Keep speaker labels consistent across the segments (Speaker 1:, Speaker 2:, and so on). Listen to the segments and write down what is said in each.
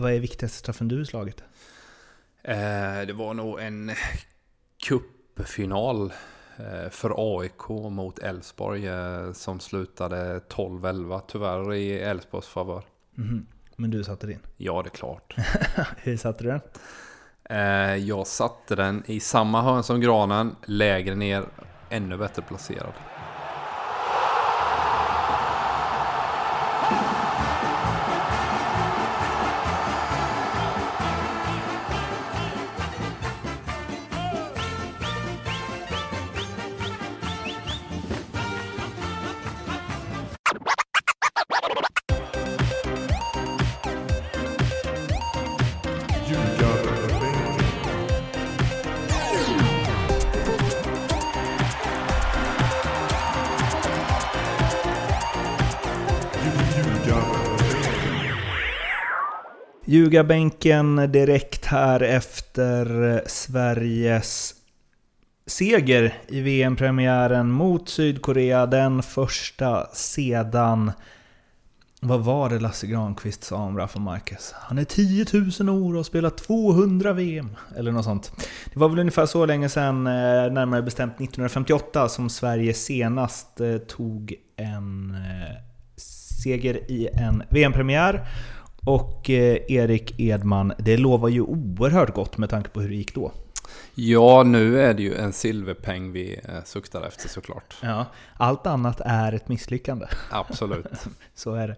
Speaker 1: vad är viktigaste straffen du slagit?
Speaker 2: Eh, det var nog en cupfinal eh, för AIK mot Elfsborg eh, som slutade 12-11 tyvärr i Elfsborgs favör.
Speaker 1: Mhm. Men du satte din?
Speaker 2: Ja, det är klart.
Speaker 1: Hur satte du den?
Speaker 2: Jag satte den i samma hörn som granen, lägre ner, ännu bättre placerad.
Speaker 1: Ljugarbänken direkt här efter Sveriges seger i VM-premiären mot Sydkorea. Den första sedan... Vad var det Lasse Granqvist sa om Rafa Marquez? Han är 10 000 år och har spelat 200 VM. Eller något sånt. Det var väl ungefär så länge sedan, eh, närmare bestämt 1958, som Sverige senast eh, tog en eh, seger i en VM-premiär. Och eh, Erik Edman, det lovar ju oerhört gott med tanke på hur det gick då.
Speaker 2: Ja, nu är det ju en silverpeng vi eh, suktar efter såklart.
Speaker 1: Ja, allt annat är ett misslyckande.
Speaker 2: Absolut.
Speaker 1: Så är det.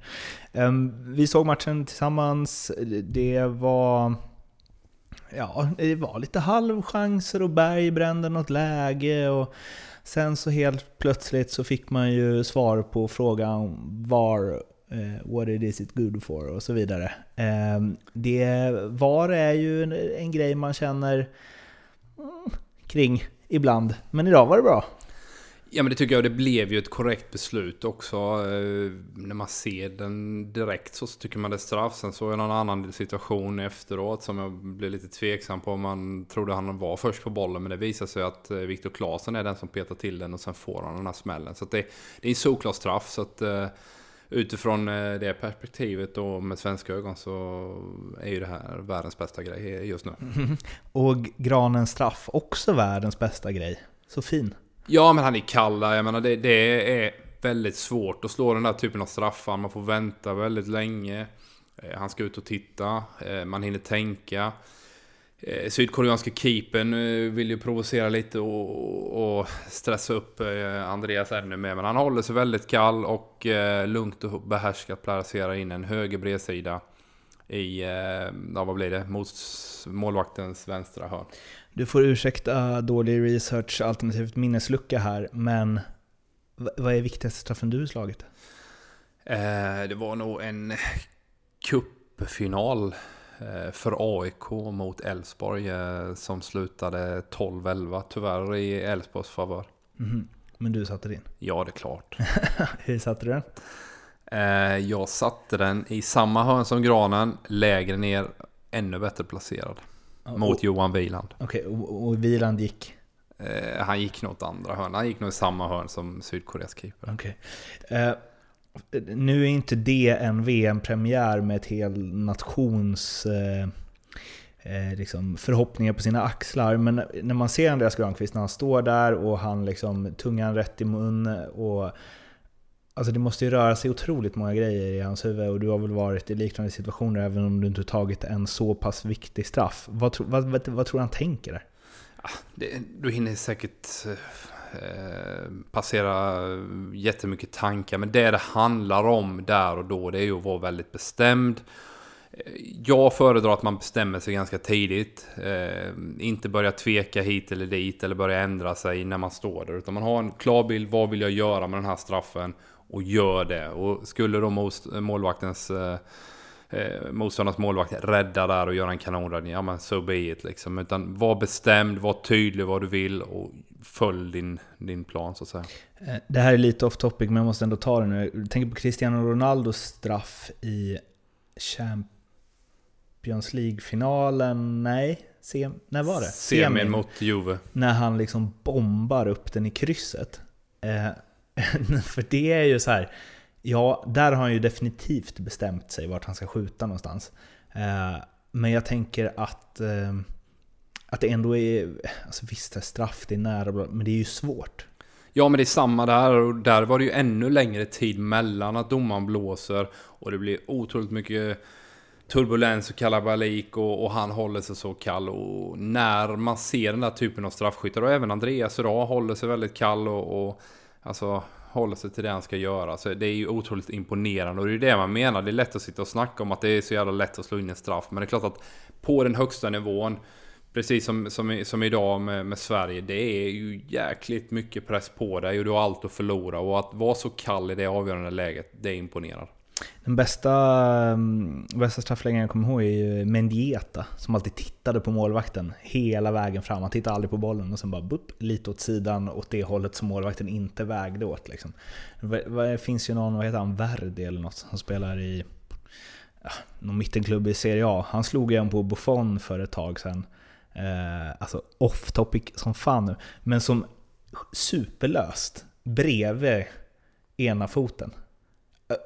Speaker 1: Ehm, vi såg matchen tillsammans. Det var... Ja, det var lite halvchanser och Berg brände något läge. Och sen så helt plötsligt så fick man ju svar på frågan var Eh, what it is it good for och så vidare. Ehm, det var är ju en, en grej man känner mm, kring ibland, men idag var det bra.
Speaker 2: Ja men det tycker jag, det blev ju ett korrekt beslut också. Eh, när man ser den direkt så, tycker man det är straff. Sen såg jag någon annan situation efteråt som jag blev lite tveksam på. Man trodde han var först på bollen men det visade sig att eh, Viktor Claesson är den som petar till den och sen får han den här smällen. Så att det, det är en solklar straff. Så att, utifrån eh, det perspektivet och med svenska ögon så är ju det här världens bästa grej just nu.
Speaker 1: Och Granens straff, också världens bästa grej. Så fin.
Speaker 2: Ja, men han är kalla. Jag menar, det, det är väldigt svårt att slå den där typen av straffar. Man får vänta väldigt länge. Eh, Han ska ut och titta. Eh, Man hinner tänka. Eh, Sydkoreanska keepern eh, vill ju provocera lite och, och stressa upp eh, Andreas ännu mer. Men han håller sig väldigt kall och eh, lugnt och behärskat placerar in en höger bredsida i, eh, ja vad blir det, mot målvaktens vänstra hörn.
Speaker 1: Du får ursäkta dålig research alternativt minneslucka här, men vad är viktigaste straffen du slagit?
Speaker 2: Eh, det var nog en cupfinal för AIK mot Elfsborg eh, som slutade 12-11 tyvärr i Elfsborgs favör.
Speaker 1: Mhm. Men du satte din?
Speaker 2: Ja, det är klart.
Speaker 1: Hur satte du den?
Speaker 2: Eh, jag satte den i samma hörn som granen, lägre ner, ännu bättre placerad. Mot
Speaker 1: Och-
Speaker 2: Johan Wieland.
Speaker 1: Okej, och, och Wieland gick?
Speaker 2: Eh, han gick nog åt andra hörn. Han gick nog i samma hörn som Sydkoreas keeper.
Speaker 1: Okej. Eh, nu är inte det en VM-premiär med ett hel nations eh, eh, liksom förhoppningar på sina axlar. Men när man ser Andreas Granqvist när han står där och han liksom tungan rätt i mun och Alltså det måste ju röra sig otroligt många grejer i hans huvud och du har väl varit i liknande situationer även om du inte tagit en så pass viktig straff. Vad, tro, vad, vad, vad tror du han tänker där?
Speaker 2: Ah, det, du hinner säkert eh, Eh, passera jättemycket tankar. Men det det handlar om där och då det är ju att vara väldigt bestämd. Eh, jag föredrar att man bestämmer sig ganska tidigt. Eh, inte börja tveka hit eller dit eller börja ändra sig när man står där. Utan man har en klar bild. Vad vill jag göra med den här straffen? Och gör det. Och skulle då målvaktens eh, eh, motståndarens målvakt rädda där och göra en kanonräddning. Ja men so be it liksom. Utan var bestämd, var tydlig vad du vill och följ din, din plan så att säga.
Speaker 1: Eh, Det här är lite off topic men jag måste ändå ta det nu. Jag tänker på Cristiano Ronaldos straff i Champions League-finalen. Nej, sem, när var det?
Speaker 2: Semin mot Juve.
Speaker 1: När han liksom bombar upp den i krysset. Eh, för det är ju så här. Ja, där har han ju definitivt bestämt sig vart han ska skjuta någonstans. Eh, men jag tänker att, eh, att det ändå är, alltså visst det är straff, det är nära, men det är ju svårt.
Speaker 2: Ja men det är samma där och där var det ju ännu längre tid mellan att domaren blåser och det blir otroligt mycket turbulens och kalabalik och, och, han håller sig så kall. Och när man ser den där typen av straffskyttar och även Andreas idag håller sig väldigt kall och, och alltså Hålla sig till det han ska göra. Så det är ju otroligt imponerande och det är ju det man menar. Det är lätt att sitta och snacka om att det är så jävla lätt att slå in en straff. Men det är klart att på den högsta nivån Precis som, som, som idag med, med, Sverige. Det är ju jäkligt mycket press på dig och du har allt att förlora. Och att vara så kall i det avgörande läget, det imponerar.
Speaker 1: Den bästa, mm, bästa straffläggaren jag kommer ihåg är ju Mendieta, som alltid tittade på målvakten hela vägen fram. Han tittade aldrig på bollen och sen bara bupp, lite åt sidan åt det hållet som målvakten inte vägde åt. Liksom. Det finns ju någon, vad heter han, Verdi eller något, som spelar i ja, någon mittenklubb i Serie A. Han slog igen på Buffon för ett tag sedan. Eh, alltså off topic som fan nu, men som superlöst bredvid ena foten.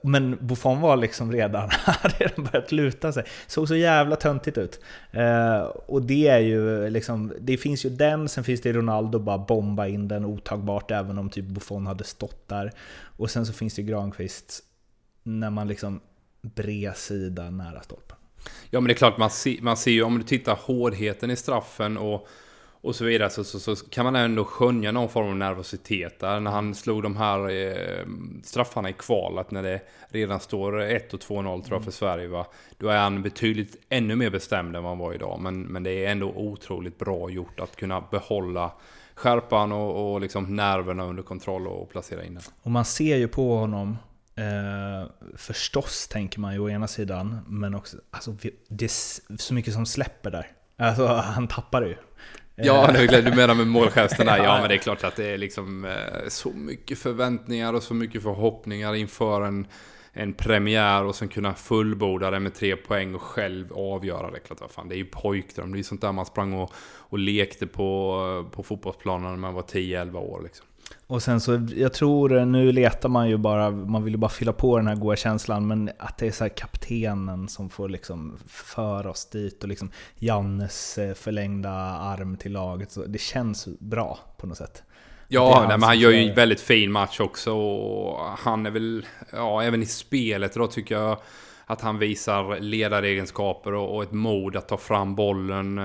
Speaker 1: Men Buffon var liksom redan, hade redan börjat luta sig. Såg så jävla töntigt ut. Eh, och det är ju liksom, det finns ju den, sen finns det Ronaldo bara bomba in den otagbart även om typ Buffon hade stått där. Och sen så finns det Granqvist när man liksom bredsida nära stolpen.
Speaker 2: Ja men det är klart man ser, man ser ju om du tittar hårdheten i straffen och och så vidare så, så, så, kan man ändå skönja någon form av nervositet där. När han slog de här eh, straffarna i kvalet när det redan står 1 och 2-0 tror jag för Sverige. Va? Då är han betydligt ännu mer bestämd än vad han var idag. Men, men det är ändå otroligt bra gjort att kunna behålla skärpan och, och liksom nerverna under kontroll och placera in den.
Speaker 1: Och man ser ju på honom Eh, förstås tänker man ju å ena sidan, men också alltså, det är så mycket som släpper där. Alltså han tappar det ju.
Speaker 2: Ja, du menar med målgesten där. Ja, men det är klart att det är liksom eh, så mycket förväntningar och så mycket förhoppningar inför en, en premiär och sen kunna fullborda det med tre poäng och själv avgöra det. Klart, fan, det är ju pojkdröm. Det är ju sånt där man sprang och, och lekte på, på fotbollsplanen när man var 10-11 år. Liksom.
Speaker 1: Och sen så, jag tror, nu letar man ju bara, man vill ju bara fylla på den här goda känslan, men att det är så här kaptenen som får liksom föra oss dit och liksom Jannes eh, förlängda arm till laget, så det känns bra på något sätt.
Speaker 2: Ja, nej, men han gör ju en väldigt fin match också och han är väl, ja, även i spelet då tycker jag att han visar ledaregenskaper och, och ett mod att ta fram bollen.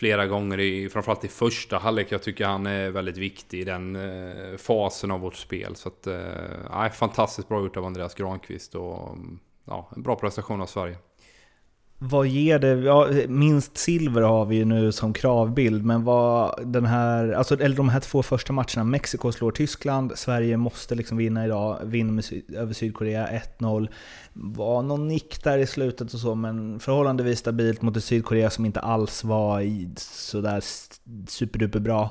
Speaker 2: Flera gånger, i, framförallt i första halvlek. Jag tycker han är väldigt viktig i den eh, fasen av vårt spel. Så att, eh, fantastiskt bra gjort av Andreas Granqvist och mm, ja, en bra prestation av Sverige.
Speaker 1: Vad ger det? Ja, minst silver har vi ju nu som kravbild, men vad den här, alltså, eller de här två första matcherna, Mexiko slår Tyskland, Sverige måste liksom vinna idag, vinner över Sydkorea 1-0. Var någon nick där i slutet och så, men förhållandevis stabilt mot ett Sydkorea som inte alls var sådär superduperbra.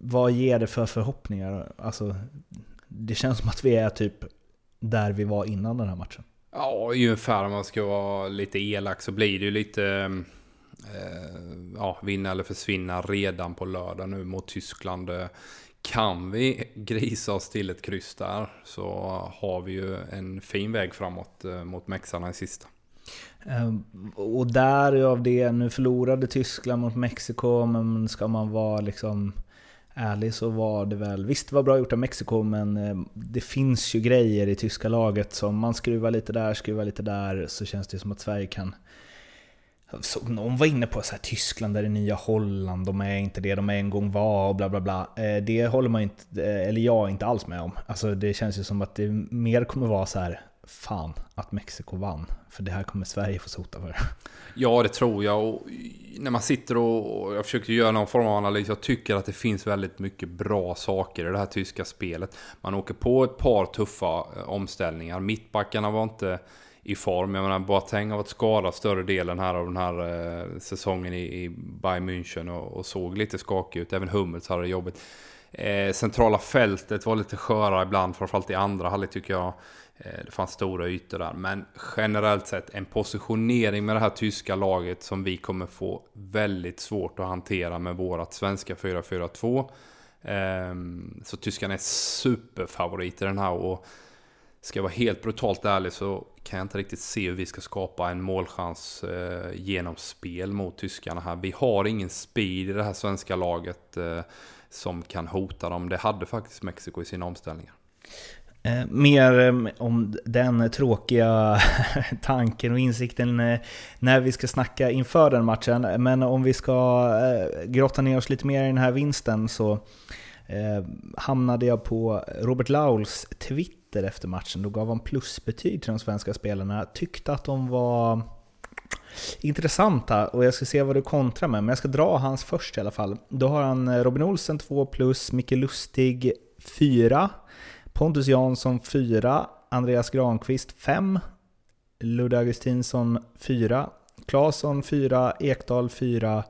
Speaker 1: Vad ger det för förhoppningar? Alltså, det känns som att vi är typ där vi var innan den här matchen.
Speaker 2: Ja, ungefär om man ska vara lite elak så blir det ju lite... Eh, ja, vinna eller försvinna redan på lördag nu mot Tyskland. Kan vi grisa oss till ett kryss där så har vi ju en fin väg framåt eh, mot Mexarna i sista.
Speaker 1: Eh, och där av det, nu förlorade Tyskland mot Mexiko, men ska man vara liksom ärlig så var det väl, visst det var bra gjort av Mexiko men eh, det finns ju grejer i tyska laget som man skruvar lite där, skruvar lite där så känns det som att Sverige kan så någon var inne på så här, Tyskland är det nya Holland, de är inte det de en gång var och bla bla bla. Eh, det håller man inte, eh, eller jag inte alls med om. Alltså det känns ju som att det mer kommer vara så här, fan att Mexiko vann. För det här kommer Sverige få sota för.
Speaker 2: Ja, det tror jag. Och när man sitter och, jag försöker göra någon form av analys. Jag tycker att det finns väldigt mycket bra saker i det här tyska spelet. Man åker på ett par tuffa eh, omställningar. Mittbackarna var inte i form. Jag menar, Boateng har varit skadad större delen här av den här eh, säsongen i, i Bayern München och, och, såg lite skakig ut. Även Hummels hade det jobbigt. Eh, centrala fältet var lite skörare ibland, framförallt i andra halvlek tycker jag. Eh, det fanns stora ytor där. Men generellt sett en positionering med det här tyska laget som vi kommer få väldigt svårt att hantera med vårat svenska 4-4-2. Ehm, så tyskarna är superfavorit i den här. Och ska jag vara helt brutalt ärlig så kan jag inte riktigt se hur vi ska skapa en målchans eh, genom spel mot tyskarna här. Vi har ingen speed i det här svenska laget eh, som kan hota dem. Det hade faktiskt Mexiko i sina omställningar.
Speaker 1: Eh, mer eh, om den tråkiga tanken och insikten eh, när vi ska snacka inför den matchen. Men om vi ska eh, grotta ner oss lite mer i den här vinsten så eh, hamnade jag på Robert Lauls Twitter efter matchen. Då gav han plusbetyg till de svenska spelarna. Tyckte att de var intressanta och jag ska se vad du kontrar med. Men jag ska dra hans först i alla fall. Då har han Robin Olsen 2 plus, Micke Lustig 4. Pontus Jansson 4, Andreas Granqvist 5, Ludde Augustinsson 4, Claesson 4, Ekdal 4,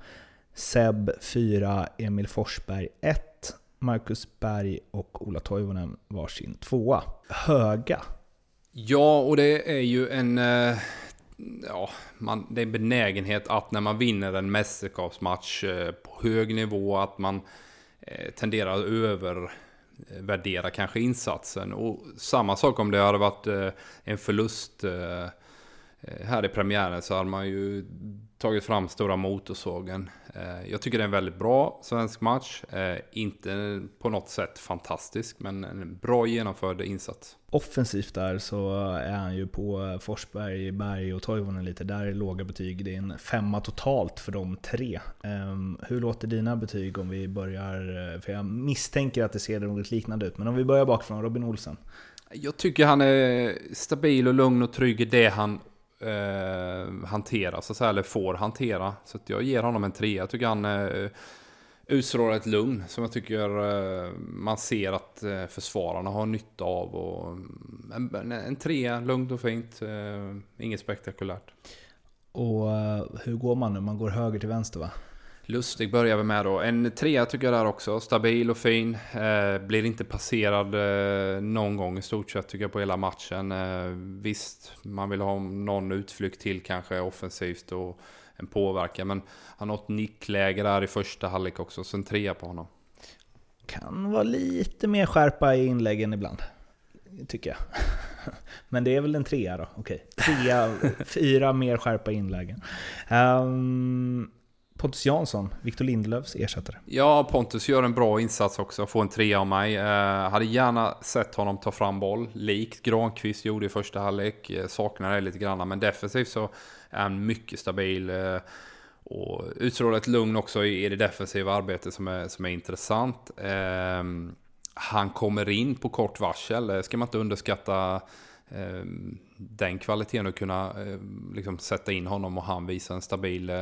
Speaker 1: Seb 4, Emil Forsberg 1, Marcus Berg och Ola Toivonen varsin tvåa. Höga.
Speaker 2: Ja, och det är ju en... Eh, ja, man, det är en benägenhet att när man vinner en mästerskapsmatch eh, på hög nivå att man eh, tenderar tenderar över Eh, värdera kanske insatsen. Och samma sak om det hade varit eh, en förlust eh, här i premiären så hade man ju tagit fram stora motorsågen. Eh, jag tycker det är en väldigt bra svensk match. Eh, inte på något sätt fantastisk, men en bra genomförd insats.
Speaker 1: Offensivt där så är han ju på Forsberg, Berg och Toivonen lite. Där är låga betyg. Det är en femma totalt för de tre. Ehm, hur låter dina betyg om vi börjar? För jag misstänker att det ser något liknande ut. Men om vi börjar bakifrån, Robin Olsen.
Speaker 2: Jag tycker han är stabil och lugn och trygg i det han eh, hantera, så att säga, eller får hantera. Så jag ger honom en trea. Jag tycker han eh, utstrålar ett lugn som jag tycker eh, man ser att eh, försvararna har nytta av. Och, mm, en, en trea, lugnt och fint. Eh, inget spektakulärt.
Speaker 1: Och eh, hur går man nu? Man går höger till vänster va?
Speaker 2: Lustig börjar vi med då. En trea tycker jag där också. Stabil och fin. Eh, blir inte passerad eh, någon gång i stort sett tycker jag på hela matchen. Eh, visst, man vill ha någon utflykt till kanske offensivt och en påverkan. Men han har ett nickläge där i första halvlek också. Så en trea på honom.
Speaker 1: Kan vara lite mer skärpa i inläggen ibland. Tycker jag. Men det är väl en trea då? Okej. Trea, fyra mer skärpa i inläggen. Um, Pontus Jansson, Victor Lindelöfs ersättare.
Speaker 2: Ja, Pontus gör en bra insats också, får en trea av mig. Eh, hade gärna sett honom ta fram boll, likt Granqvist gjorde i första halvlek. Eh, saknar det lite grann, men defensivt så är han mycket stabil. Eh, och utstrålar ett lugn också i det defensiva arbetet som är, som är intressant. Eh, han kommer in på kort varsel, det ska man inte underskatta den kvaliteten att kunna eh, liksom sätta in honom och han visar en stabil, eh,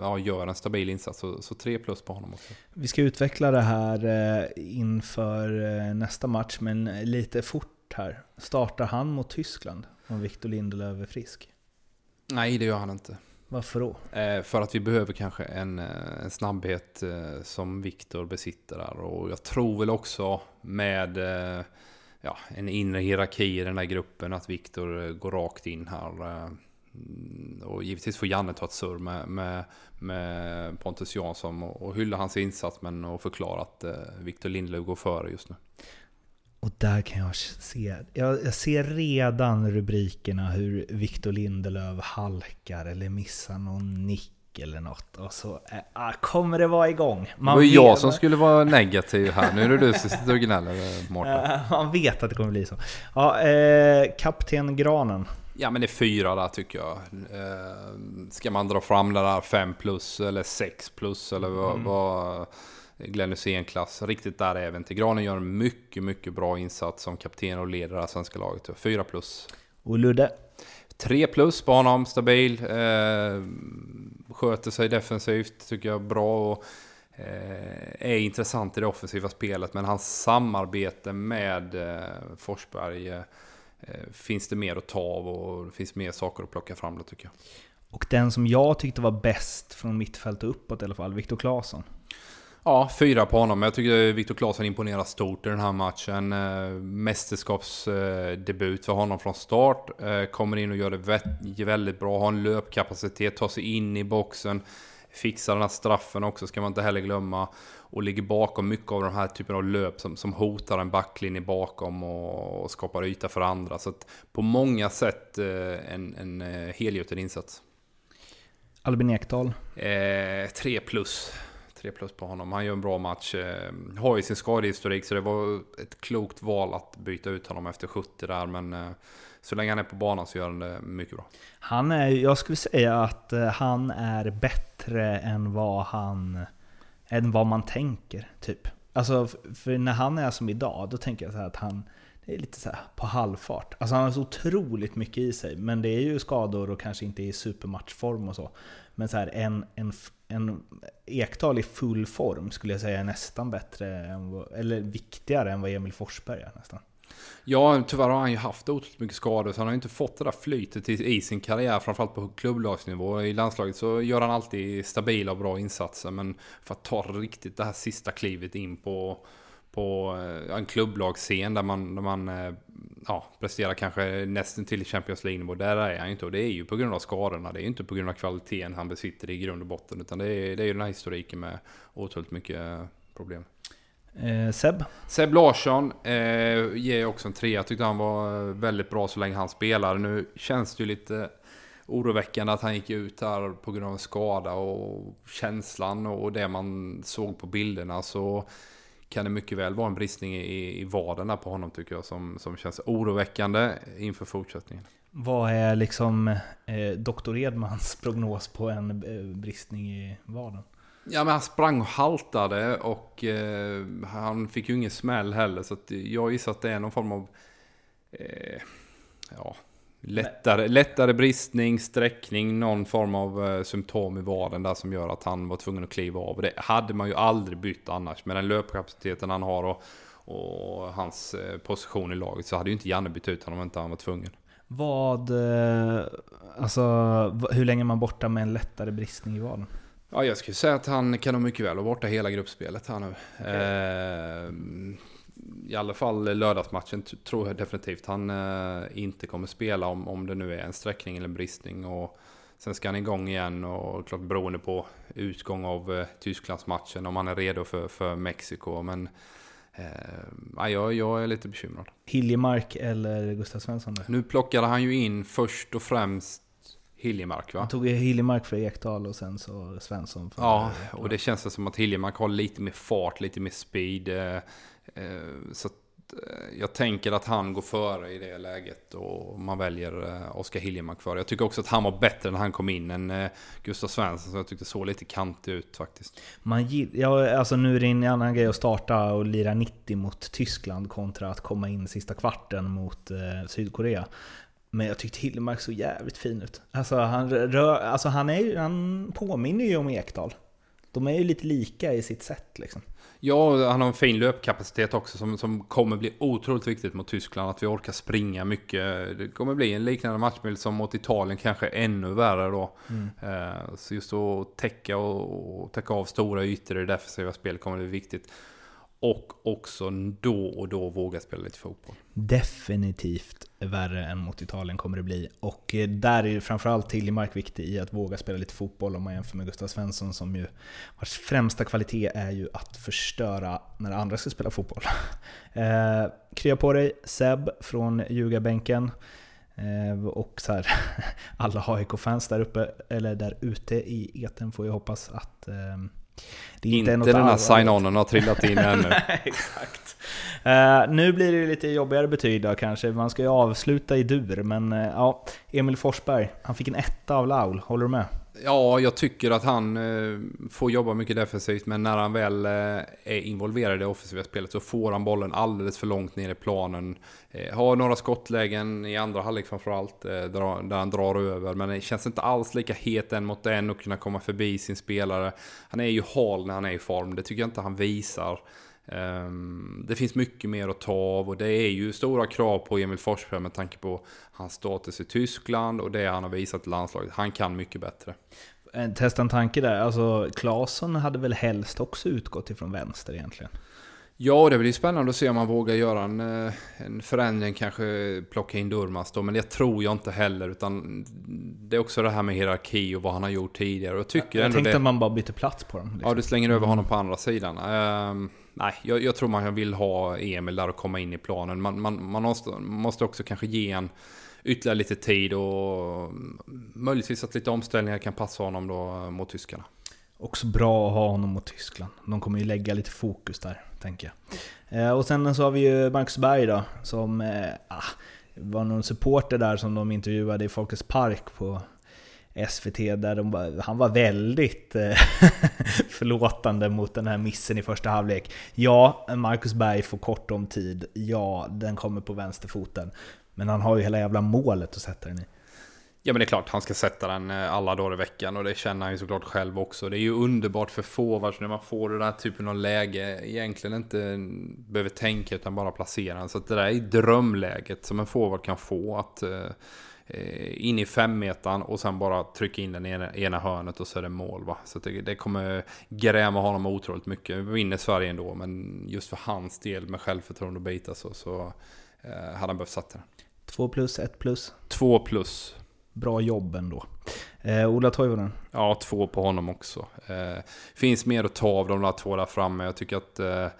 Speaker 2: ja, gör en stabil insats. Så, så tre plus på honom också.
Speaker 1: Vi ska utveckla det här eh, inför nästa match, men lite fort här. Startar han mot Tyskland om Victor Lindelöf är frisk?
Speaker 2: Nej, det gör han inte.
Speaker 1: Varför då?
Speaker 2: för att vi behöver kanske en, en snabbhet som Victor besitter där. Och jag tror väl också med ja, en inre hierarki i den här gruppen. Att Viktor eh, går rakt in här. Eh, och givetvis får Janne ta ett surr med, med, med Pontus Jansson och, hylla hans insats men och förklara att eh, Viktor Lindelöf går före just nu.
Speaker 1: Och där kan jag se, jag, jag ser redan rubrikerna hur Viktor Lindelöf halkar eller missar någon nick eller något och så äh, kommer det vara igång.
Speaker 2: Man det var jag som skulle vara negativ här. Nu är det du som sitter och gnäller Mårten.
Speaker 1: Äh, man vet att det kommer bli så. Ja, eh, Kapten Granen.
Speaker 2: Ja men det är fyra där tycker jag. Eh, ska man dra fram det där 5 plus eller 6 plus eller vad... Mm. vad Glenn Hysén-klass. Riktigt där även till. Granen gör en mycket, mycket bra insats som kapten och leder det här svenska laget. Fyra plus.
Speaker 1: Och Ludde?
Speaker 2: 3 plus på honom, stabil. Eh, sköter sig defensivt, tycker jag, bra. Och, eh, är intressant i det offensiva spelet, men hans samarbete med eh, Forsberg eh, finns det mer att ta av och det finns mer saker att plocka fram då tycker jag.
Speaker 1: Och den som jag tyckte var bäst från mittfält och uppåt i alla fall, Viktor Claesson.
Speaker 2: Ja, fyra på honom. Jag tycker Viktor Claesson imponerar stort i den här matchen. Eh, mästerskapsdebut för honom från start. Eh, kommer in och gör det väldigt bra. Har en löpkapacitet, tar sig in i boxen. fixar den här straffen också, ska man inte heller glömma. Och ligger bakom mycket av de här typen av löp som, som hotar en backlinje bakom och, och skapar yta för andra. Så på många sätt eh, en, en helgjuten insats.
Speaker 1: Albin Ekdal?
Speaker 2: Eh, tre plus. 3 plus på honom. Han gör en bra match. Eh, har ju sin skadehistorik så det var ett klokt val att byta ut honom efter 70 där. Men eh, så länge han är på banan så gör han det mycket bra.
Speaker 1: Han är, jag skulle säga att eh, han är bättre än vad han... Än vad man tänker, typ. Alltså, för när han är som idag, då tänker jag så att han... Det är lite så på halvfart. Alltså han har så otroligt mycket i sig, men det är ju skador och kanske inte i supermatchform och så. Men så här, en, en, en Ekdal i full form skulle jag säga är nästan bättre, än, eller viktigare än vad Emil Forsberg är nästan.
Speaker 2: Ja, tyvärr har han ju haft otroligt mycket skador, så han har ju inte fått det där flytet i sin karriär, framförallt på klubblagsnivå. I landslaget så gör han alltid stabila och bra insatser, men för att ta riktigt det här sista klivet in på, på eh, en klubblagsscen där man, där man eh, ja, presterar kanske nästan till Champions League-nivå. Där är han inte och det är ju på grund av skadorna. Det är ju inte på grund av kvaliteten han besitter i grund och botten. Utan det är, det är ju den här historiken med otroligt mycket problem.
Speaker 1: Eh, Seb?
Speaker 2: Seb Larsson eh, ger också en trea. Jag tyckte han var väldigt bra så länge han spelade. Nu känns det ju lite oroväckande att han gick ut här på grund av en skada och känslan och det man såg på bilderna. Så kan det mycket väl vara en bristning i, i där på honom tycker jag som, som känns oroväckande inför fortsättningen.
Speaker 1: Vad är liksom eh, doktor Edmans prognos på en eh, bristning i vaden?
Speaker 2: Ja men han sprang och haltade och eh, han fick ju ingen smäll heller så jag gissar att det är någon form av eh, ja, Lättare, lättare bristning, sträckning, någon form av eh, symptom i vaden där som gör att han var tvungen att kliva av. Det hade man ju aldrig bytt annars. Med den löpkapaciteten han har och, och hans eh, position i laget så hade ju inte Janne bytt ut honom om inte han var tvungen.
Speaker 1: Vad, eh, alltså hur länge är man borta med en lättare bristning i vaden?
Speaker 2: Ja, jag skulle säga att han kan nog mycket väl vara borta hela gruppspelet här nu. Okay. Eh, i alla fall lördagsmatchen tror jag definitivt han eh, inte kommer spela om, om det nu är en sträckning eller en bristning. Och sen ska han igång igen och klart beroende på utgång av eh, Tysklandsmatchen om han är redo för, för Mexiko. Men eh, jag, jag är lite bekymrad.
Speaker 1: Hiljemark eller Gustav Svensson? Där?
Speaker 2: Nu plockade han ju in först och främst Hiljemark va? Han
Speaker 1: tog Hiljemark för Ekdal och sen så Svensson för
Speaker 2: Ja, och det känns som att Hiljemark har lite mer fart, lite mer speed. Eh, så eh, jag tänker att han går före i det läget och man väljer eh, Oskar Hiljemark före. Jag tycker också att han var bättre när han kom in än Gustav Svensson, så jag tyckte såg lite kantig ut faktiskt.
Speaker 1: Man, ja, alltså nu är det en annan grej att starta och lira 90 mot Tyskland kontra att komma in sista kvarten mot eh, Sydkorea. Men jag tyckte Hiljemark såg jävligt fin ut. Alltså han, rör, alltså han, är, han påminner ju om Ekdal. De är ju lite lika i sitt sätt liksom.
Speaker 2: Ja, han har en fin löpkapacitet också som, som kommer bli otroligt viktigt mot Tyskland. Att vi orkar springa mycket. Det kommer bli en liknande matchbild som mot Italien, kanske ännu värre då. Mm. Eh, så just att täcka, och, och täcka av stora ytor i det defensiva spelet kommer bli viktigt. Och också då och då våga spela lite fotboll.
Speaker 1: Definitivt värre än mot Italien kommer det bli. Och eh, där är framförallt Tiljemark viktig i att våga spela lite fotboll om man jämför med Gustav Svensson som ju vars främsta kvalitet är ju att förstöra när andra ska spela fotboll. Eh, krya på dig Seb från ljugarbänken. Eh, och så här, alla AIK-fans där uppe, eller där ute i eten får ju hoppas att eh,
Speaker 2: det är inte, inte den här sign-onen har trillat in ännu.
Speaker 1: exakt. Uh, nu blir det lite jobbigare betyg då kanske. Man ska ju avsluta i dur, men uh, ja. Emil Forsberg, han fick en etta av Laul. Håller du med?
Speaker 2: Ja, jag tycker att han eh, får jobba mycket defensivt, men när han väl eh, är involverad i det offensiva spelet så får han bollen alldeles för långt ner i planen. Eh, har några skottlägen i andra halvlek framförallt, eh, där, där han drar över, men det känns inte alls lika het en mot en och kunna komma förbi sin spelare. Han är ju hal när han är i form, det tycker jag inte han visar. Um, det finns mycket mer att ta av och det är ju stora krav på Emil Forsberg med tanke på hans status i Tyskland och det han har visat i landslaget. Han kan mycket bättre.
Speaker 1: Eh, testa en tanke där, alltså Claesson hade väl helst också utgått ifrån vänster egentligen?
Speaker 2: Ja, det blir spännande att se om man vågar göra en, eh, en förändring, kanske plocka in Durmaz då. Men det tror jag inte heller. Utan det är också det här med hierarki och vad han har gjort tidigare. Jag tycker
Speaker 1: jag
Speaker 2: ändå
Speaker 1: tänkte
Speaker 2: det...
Speaker 1: att man bara byter plats på dem. Liksom.
Speaker 2: Ja, du slänger över honom på andra sidan. Uh, nej, jag, jag, tror man vill ha Emil där och komma in i planen. Man, man, man måste, måste också kanske ge en ytterligare lite tid och möjligtvis att lite omställningar kan passa honom då mot tyskarna.
Speaker 1: Också bra att ha honom mot Tyskland. De kommer ju lägga lite fokus där, tänker jag. Eh, och sen så har vi ju Marcus Berg då, som eh, ah, var någon supporter där som de intervjuade i Folkets Park på SVT där de han var väldigt eh, förlåtande mot den här missen i första halvlek. Ja, Marcus Berg får kort om tid. Ja, den kommer på vänsterfoten. Men han har ju hela jävla målet att sätta den i.
Speaker 2: Ja men det är klart, han ska sätta den eh, alla dagar i veckan och det känner han ju såklart själv också. Det är ju underbart för forwards när man får den här typen av läge. Egentligen inte behöver tänka utan bara placera den. Så det där är drömläget som en forward kan få. Att eh, in i femmetan och sen bara trycka in den ena, ena hörnet och så är det mål. Va? Så det, det kommer gräma honom otroligt mycket. Vi vinner Sverige ändå men just för hans del med självförtroende och bita så, så eh, hade han behövt sätta den.
Speaker 1: Två plus, ett plus?
Speaker 2: Två plus
Speaker 1: bra jobb ändå. Eh, Ola Toivonen?
Speaker 2: Ja, två på honom också. Eh, finns mer att ta av de där två där framme. Jag tycker att eh, eh,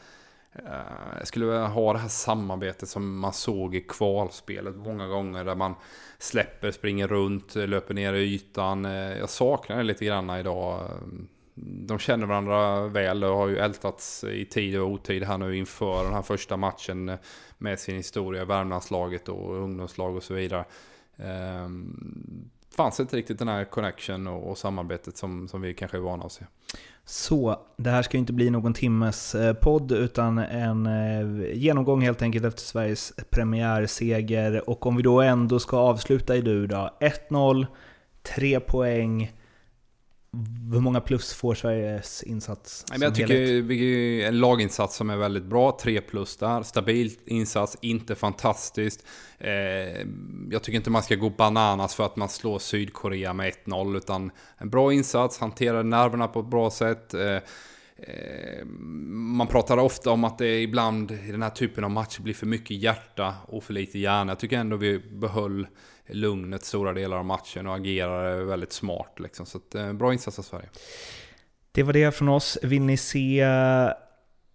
Speaker 2: Eh, jag skulle vilja ha det här samarbetet som man såg i kvalspelet många gånger. Där man släpper, springer runt, löper ner i ytan. Eh, jag saknar det lite grann idag. De känner varandra väl och har ju ältats i tid och otid här nu inför den här första matchen med sin historia, Värmlandslaget och ungdomslag och så vidare. Ehm, Fanns inte riktigt den här connection och, och, samarbetet som, som vi kanske är vana att se.
Speaker 1: Så, det här ska ju inte bli någon timmes eh, podd utan en eh, genomgång helt enkelt efter Sveriges premiärseger. Och om vi då ändå ska avsluta i du då. 1-0, 3 poäng. Hur många plus får Sveriges insats?
Speaker 2: Nej, men jag tycker vi en laginsats som är väldigt bra. 3 plus där. Stabil insats, inte fantastiskt. Eh, jag tycker inte man ska gå bananas för att man slår Sydkorea med 1-0. Utan en bra insats, hanterar nerverna på ett bra sätt. Eh, Eh, man pratar ofta om att det ibland i den här typen av matcher blir för mycket hjärta och för lite hjärna. Jag tycker ändå vi behöll lugnet stora delar av matchen och agerade väldigt smart. Liksom. Så att, eh, bra insats av Sverige.
Speaker 1: Det var det från oss. Vill ni se eh,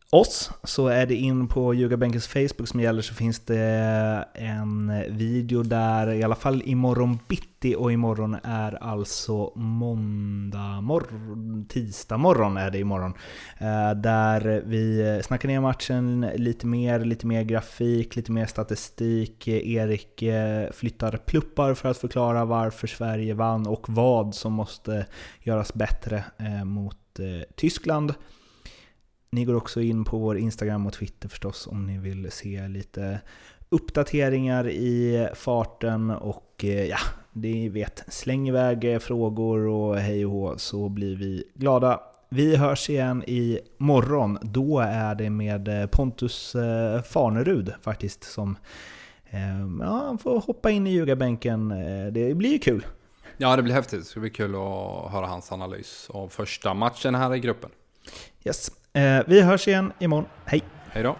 Speaker 1: oss så är det in på Ljugarbänkens Facebook som gäller så finns det en video där i alla fall imorgon bitti och imorgon är alltså måndag morgon, tisdag morgon är det imorgon. Eh, där vi snackar ner matchen lite mer, lite mer grafik, lite mer statistik. Erik eh, flyttar pluppar för att förklara varför Sverige vann och vad som måste göras bättre eh, mot Tyskland. Ni går också in på vår Instagram och Twitter förstås om ni vill se lite uppdateringar i farten och eh, ja, ni vet, släng iväg frågor och hej och hå så blir vi glada. Vi hörs igen i morgon. Då är det med Pontus eh, Farnerud faktiskt som ja, får hoppa in i ljugarbänken. Eh, det blir kul.
Speaker 2: Ja, det blir häftigt. Det ska bli kul att höra hans analys av första matchen här i gruppen.
Speaker 1: Yes. Eh, vi hörs igen imorgon. Hej!
Speaker 2: Hej då!